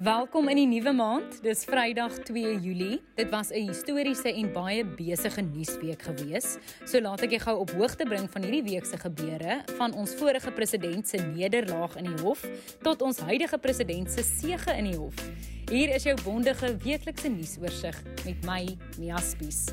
Welkom in die nuwe maand. Dis Vrydag 2 Julie. Dit was 'n historiese en baie besige nuusweek gewees. So laat ek jou gou op hoogte bring van hierdie week se gebeure, van ons vorige president se nederlaag in die hof tot ons huidige president se sege in die hof. Hier is jou bondige weeklikse nuusoorseig met my, Mia Spies.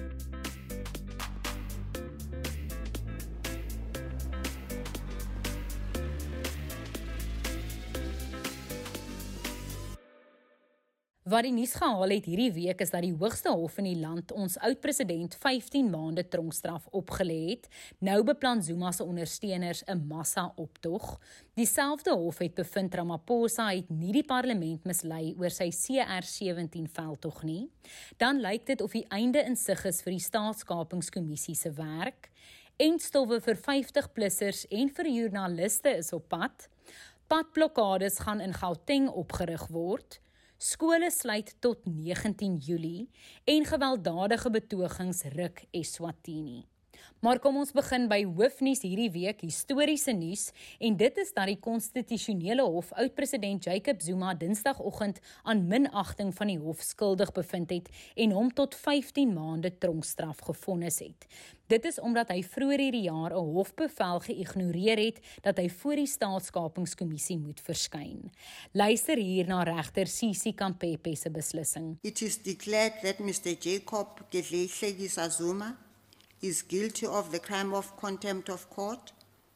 Wat die nuus gehaal het hierdie week is dat die hoogste hof in die land ons oud-president 15 maande tronkstraf opgelê het. Nou beplan Zuma se ondersteuners 'n massa-optog. Dieselfde hof het bevind Ramaphosa het nie die parlement mislei oor sy CR17 veldtog nie. Dan lyk dit of die einde in sig is vir die staatskapingskommissie se werk. Eindstowwe vir 50-plussers en vir joernaliste is op pad. Padblokkades gaan in Gauteng opgerig word. Skole sluit tot 19 Julie en gewelddadige betogings ruk Eswatini. Maar kom ons begin by hoofnuus hierdie week, historiese nuus en dit is dat die konstitusionele hof oud-president Jacob Zuma Dinsdagoggend aan minagting van die hof skuldig bevind het en hom tot 15 maande tronkstraf gefonnis het. Dit is omdat hy vroeër hierdie jaar 'n hofbevel geïgnoreer het dat hy voor die staatskapingskommissie moet verskyn. Luister hier na regter Sisi Kampepe se beslissing. It is declared that Mr Jacob Gedlehle Zuma is guilty of the crime of contempt of court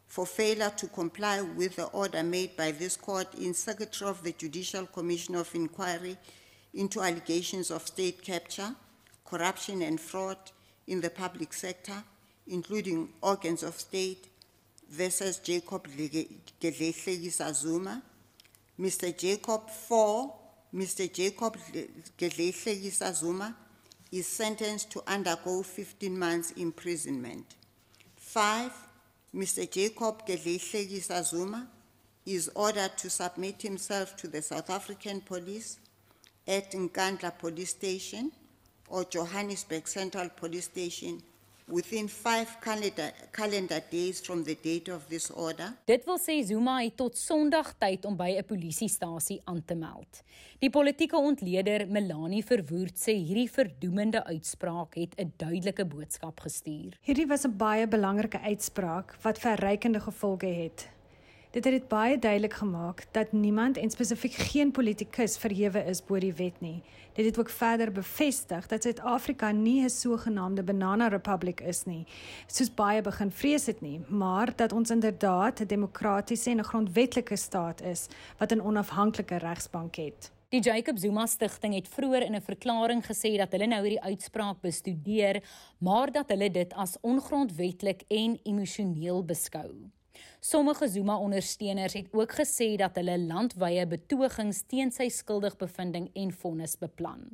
for failure to comply with the order made by this court in Secretary of the Judicial Commission of Inquiry into allegations of state capture, corruption and fraud in the public sector, including organs of state, versus Jacob Gedlehle Zuma. Mr. Jacob 4, Mr. Jacob Gedlehle Zuma is sentenced to undergo 15 months imprisonment. Five, Mr. Jacob Gedlehle Zuma is ordered to submit himself to the South African police at Nkandla Police Station or Johannesburg Central Police Station within 5 calendar, calendar days from the date of this order. Dit wil sê Zuma het tot Sondag tyd om by 'n polisiestasie aan te meld. Die politieke ontleder Melanie Verwoerd sê hierdie verdoemende uitspraak het 'n duidelike boodskap gestuur. Hierdie was 'n baie belangrike uitspraak wat verrykende gevolge het. Dit het dit baie duidelik gemaak dat niemand en spesifiek geen politikus verhewe is bo die wet nie. Dit het ook verder bevestig dat Suid-Afrika nie 'n sogenaamde banana republic is nie, soos baie begin vrees het nie, maar dat ons inderdaad 'n demokratiese en 'n grondwetlike staat is wat 'n onafhanklike regsbank het. Die Jacob Zuma stigting het vroeër in 'n verklaring gesê dat hulle nou hierdie uitspraak bestudeer, maar dat hulle dit as ongrondwetlik en emosioneel beskou. Sommige Zuma-ondersteuners het ook gesê dat hulle landwyse betogings teen sy skuldigbevindings en vonnis beplan.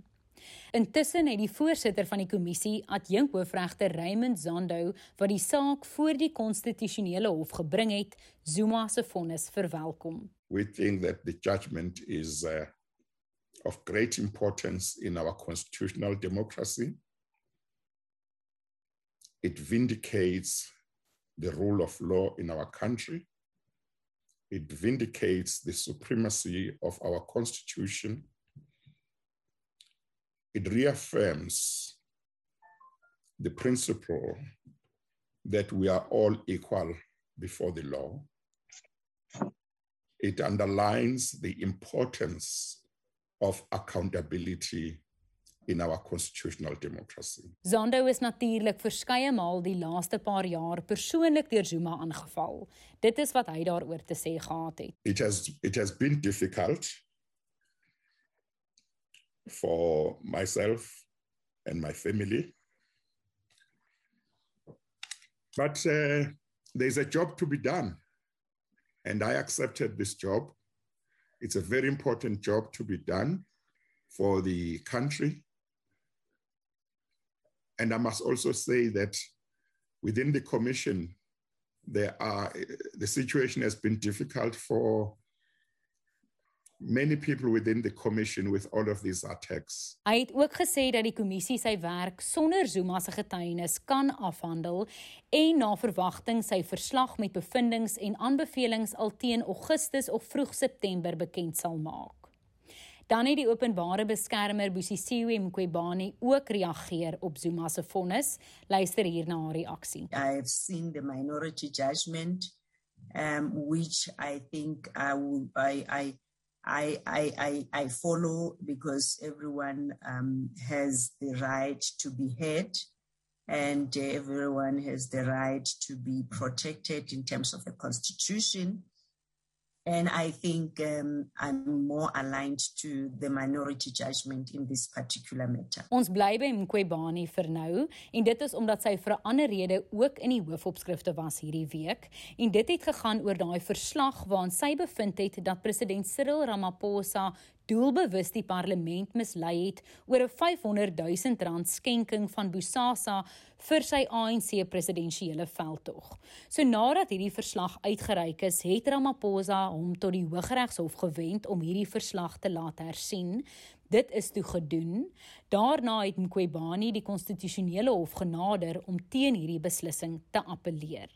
Intussen het die voorsitter van die kommissie, adjunkhoofregter Raymond Zondo, wat die saak voor die konstitusionele hof gebring het, Zuma se vonnis verwelkom. We think that the judgment is uh, of great importance in our constitutional democracy. It vindicates the rule of law in our country. It vindicates the supremacy of our constitution. It reaffirms the principle that we are all equal before the law. It underlines the importance of accountability in our constitutional democracy. Zondo is natuurlik verskeie maal die laaste paar jaar persoonlik deur Zuma aangeval. Dit is wat hy daaroor te sê gehad het. It has it has been difficult for myself and my family. But uh, there's a job to be done. And I accepted this job. It's a very important job to be done for the country And I must also say that within the commission, there are the situation has been difficult for many people within the commission with all of these attacks. Hy het ook gesê dat die kommissie sy werk sonder Zuma se getuienis kan afhandel en na verwagting sy verslag met bevindinge en aanbevelings al teen Augustus of vroeg September bekend sal maak. Dan het die openbare beskermer Busisiwe Mqwebani ook reageer op Zuma se vonnis. Luister hier na haar reaksie. I have seen the minority judgment um which I think I will I I I, I, I, I follow because everyone um, has the right to be heard and everyone has the right to be protected in terms of the constitution. And I think um, I'm more aligned to the minority judgment in this particular matter. Ons bly by Mqwebani vir nou en dit is omdat sy vir 'n ander rede ook in die hoofopskrifte was hierdie week en dit het gegaan oor daai verslag waarin sy bevind het dat president Cyril Ramaphosa doelbewus die parlement mislei het oor 'n 500 000 rand skenking van Bosasa vir sy ANC presidensiële veldtog. So nadat hierdie verslag uitgereik is, het Ramaphosa hom tot die Hooggeregshof gewend om hierdie verslag te laat hersien, Dit is toe gedoen. Daarna het Mqwebani die konstitusionele hof genader om teen hierdie beslissing te appeleer.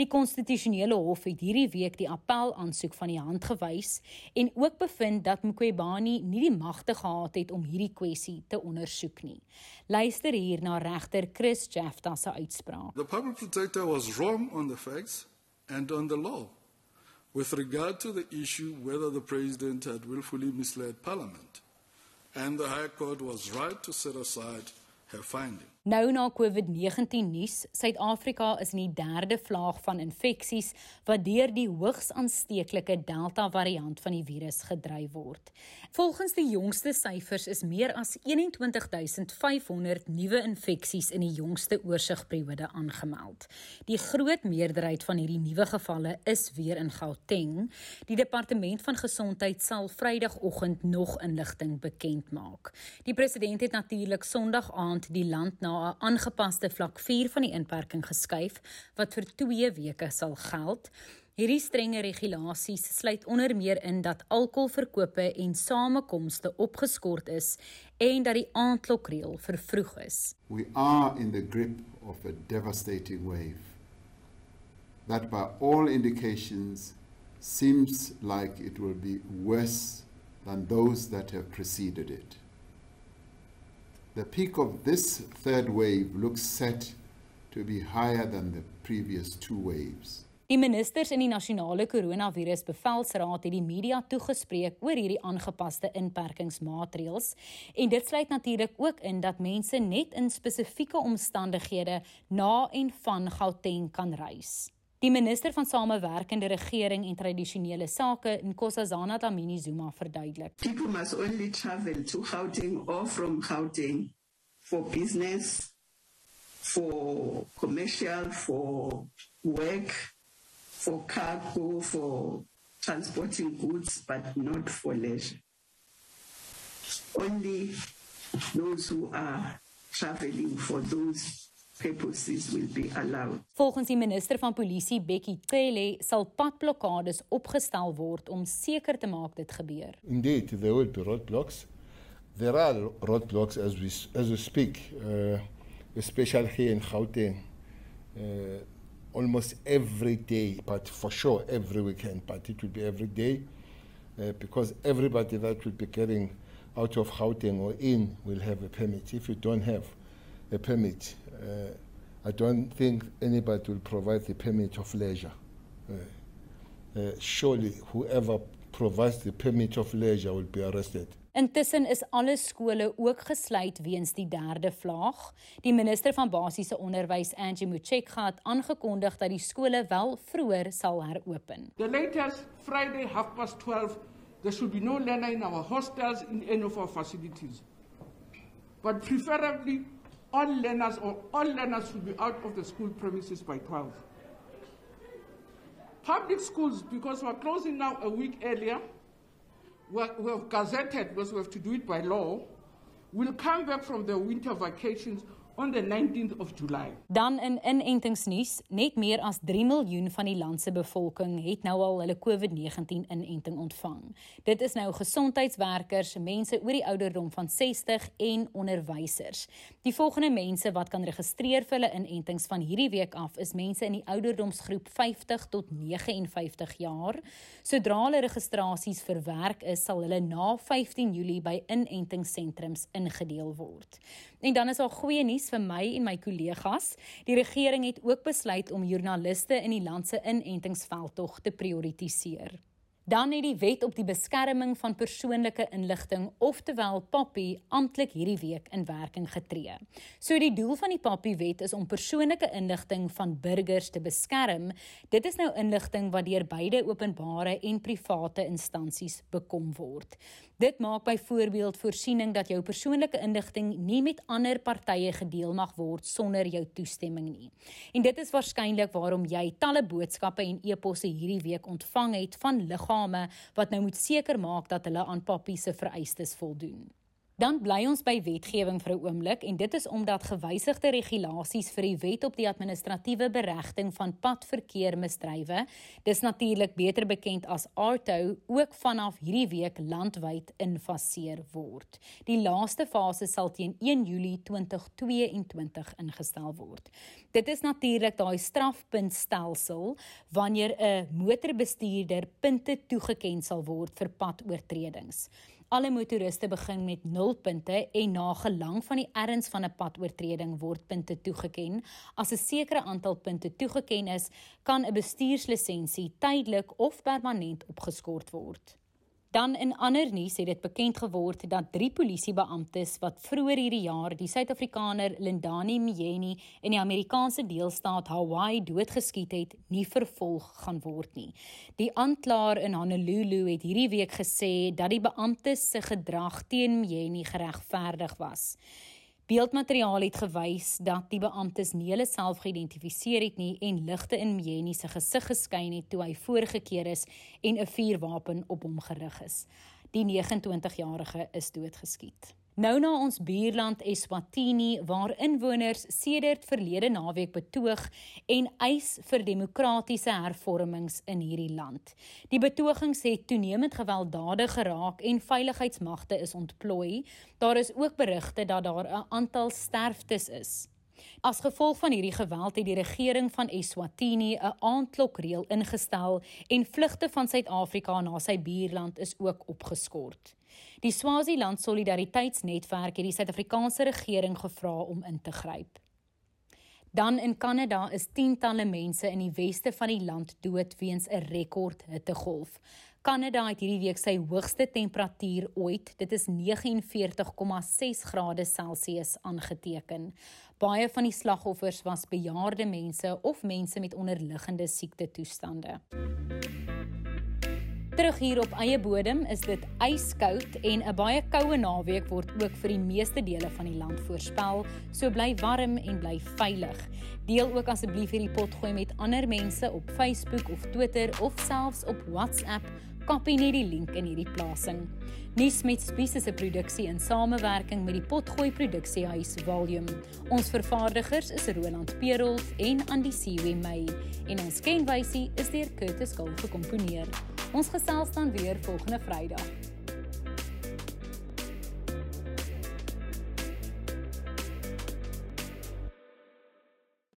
Die konstitusionele hof het hierdie week die appel aansoek van die hand gewys en ook bevind dat Mqwebani nie die magte gehad het om hierdie kwessie te ondersoek nie. Luister hier na regter Chris Jafta se uitspraak. The public protector was wrong on the facts and on the law with regard to the issue whether the president had willfully misled parliament. And the High Court was right to set aside her finding. Nou na COVID-19 nuus, Suid-Afrika is in die derde vlaag van infeksies wat deur die hoogs aansteeklike Delta variant van die virus gedryf word. Volgens die jongste syfers is meer as 21500 nuwe infeksies in die jongste oorsigperiode aangemeld. Die groot meerderheid van hierdie nuwe gevalle is weer in Gauteng. Die departement van gesondheid sal Vrydagoggend nog inligting bekend maak. Die president het natuurlik Sondag aand die land na 'n aangepaste vlak 4 van die inperking geskuif wat vir 2 weke sal geld. Hierdie strenge regulasies sluit onder meer in dat alkoholverkope en samekomste opgeskort is en dat die aandklokreël vervroeg is. We are in the grip of a devastating wave that by all indications seems like it will be worse than those that have preceded it. The peak of this third wave looks set to be higher than the previous two waves. Die ministers in die nasionale koronavirus bevelsraad het die media toegespreek oor hierdie aangepaste inperkingsmaatreëls en dit sluit natuurlik ook in dat mense net in spesifieke omstandighede na en van Gauteng kan reis. Die minister van Samewerkende Regering en Tradisionele Sake, Nkosazana Dlamini Zuma, verduidelik. People must only travel to Gauteng or from Gauteng for business, for commercial, for work, for cargo, for transporting goods, but not for leisure. Only those who are traveling for those purposes will be allowed. Volgens die minister van polisie Bekkie Cele sal padblokkades opgestel word om seker te maak dit gebeur. Indeed, there will be roadblocks. There are roadblocks as we as we speak, uh, especially here in Gauteng. Uh, almost every day, but for sure every weekend, but it will be every day uh, because everybody that will be getting out of Gauteng or in will have a permit. If you don't have a permit, I don't think anybody will provide the permit of leisure. Uh, uh, surely, whoever provides the permit of leisure will be arrested. Intussen is alle skole ook gesluit weens die derde vlaag. Die minister van basiese onderwys, Angie Motshekga, het aangekondig dat die skole wel vroeër sal heropen. The latest Friday half past 12 there should be no learner in our hostels in any of our facilities. But preferably all learners or all learners should be out of the school premises by 12. Public schools, because we're closing now a week earlier, we're, have gazetted because we have to do it by law, will come back from their winter vacations on the 19th of July. Dan in inentingsnuus, net meer as 3 miljoen van die land se bevolking het nou al hulle COVID-19 inenting ontvang. Dit is nou gesondheidswerkers, mense oor die ouderdom van 60 en onderwysers. Die volgende mense wat kan registreer vir hulle inentings van hierdie week af is mense in die ouderdomsgroep 50 tot 59 jaar. Sodra hulle registrasies verwerk is, sal hulle na 15 Julie by inentingssentrums ingedeel word. En dan is daar goeie nuus vir my en my kollegas. Die regering het ook besluit om joernaliste in die land se inentingsveldtog te prioritiseer. Dan het die wet op die beskerming van persoonlike inligting, oftewel PAPI, amptelik hierdie week in werking getree. So die doel van die PAPI wet is om persoonlike inligting van burgers te beskerm. Dit is nou inligting wat deur beide openbare en private instansies bekom word. Dit maak byvoorbeeld voorsiening dat jou persoonlike inligting nie met ander partye gedeel mag word sonder jou toestemming nie. En dit is waarskynlik waarom jy talle boodskappe en e-posse hierdie week ontvang het van liggame wat nou moet seker maak dat hulle aan pappie se vereistes voldoen. Dan bly ons by wetgewing vir 'n oomblik en dit is omdat gewysigde regulasies vir die wet op die administratiewe beregting van padverkeer misdrywe, dis natuurlik beter bekend as ARTO, ook vanaf hierdie week landwyd infaseer word. Die laaste fase sal teen 1 Julie 2022 ingestel word. Dit is natuurlik daai strafpuntstelsel wanneer 'n motorbestuurder punte toegeken sal word vir padoortredings. Alle motoriste begin met 0 punte en na gelang van die erns van 'n padoortreding word punte toegeken. As 'n sekere aantal punte toegeken is, kan 'n bestuurslisensie tydelik of permanent opgeskort word. Dan in ander nuus het dit bekend geword dat drie polisiebeamptes wat vroeër hierdie jaar die Suid-Afrikaner Lindani Mjeni in die Amerikaanse deelstaat Hawaii doodgeskiet het, nie vervolg gaan word nie. Die aanklaer in Honolulu het hierdie week gesê dat die beamptes se gedrag teen Mjeni geregverdig was. Beeldmateriaal het gewys dat die beamptes nie hulle self geïdentifiseer het nie en ligte in Mjeni se gesig geskyn het toe hy voorgekeer is en 'n vuurwapen op hom gerig is. Die 29-jarige is doodgeskiet. Nou na ons buurland Eswatini waar inwoners sedert verlede naweek betoog en eis vir demokratiese hervormings in hierdie land. Die betogings het toenemend gewelddadig geraak en veiligheidsmagte is ontplooi. Daar is ook berigte dat daar 'n aantal sterftes is. As gevolg van hierdie geweld het die regering van Eswatini 'n aandklokreël ingestel en vlugte van Suid-Afrika na sy buurland is ook opgeskort. Die Swaziland Solidariteitsnetwerk het die Suid-Afrikaanse regering gevra om in te gryp. Dan in Kanada is tientalle mense in die weste van die land dood weens 'n rekord hittegolf. Kanada het hierdie week sy hoogste temperatuur ooit, dit is 49,6 grade Celsius aangeteken. Baie van die slagoffers was bejaarde mense of mense met onderliggende siekte toestande. Terug hier op eie bodem is dit yskoud en 'n baie koue naweek word ook vir die meeste dele van die land voorspel. So bly warm en bly veilig. Deel ook asseblief hierdie potgooi met ander mense op Facebook of Twitter of selfs op WhatsApp. Kopie net die link in hierdie plasing. Nuus met Spies is 'n produksie in samewerking met die Potgooi Produksiehuis Volume. Ons vervaardigers is Roland Perolf en Andy Siwe May en ons kenwysie is deur Curtis Gold gekomponeer. Ons gesels dan weer volgende Vrydag.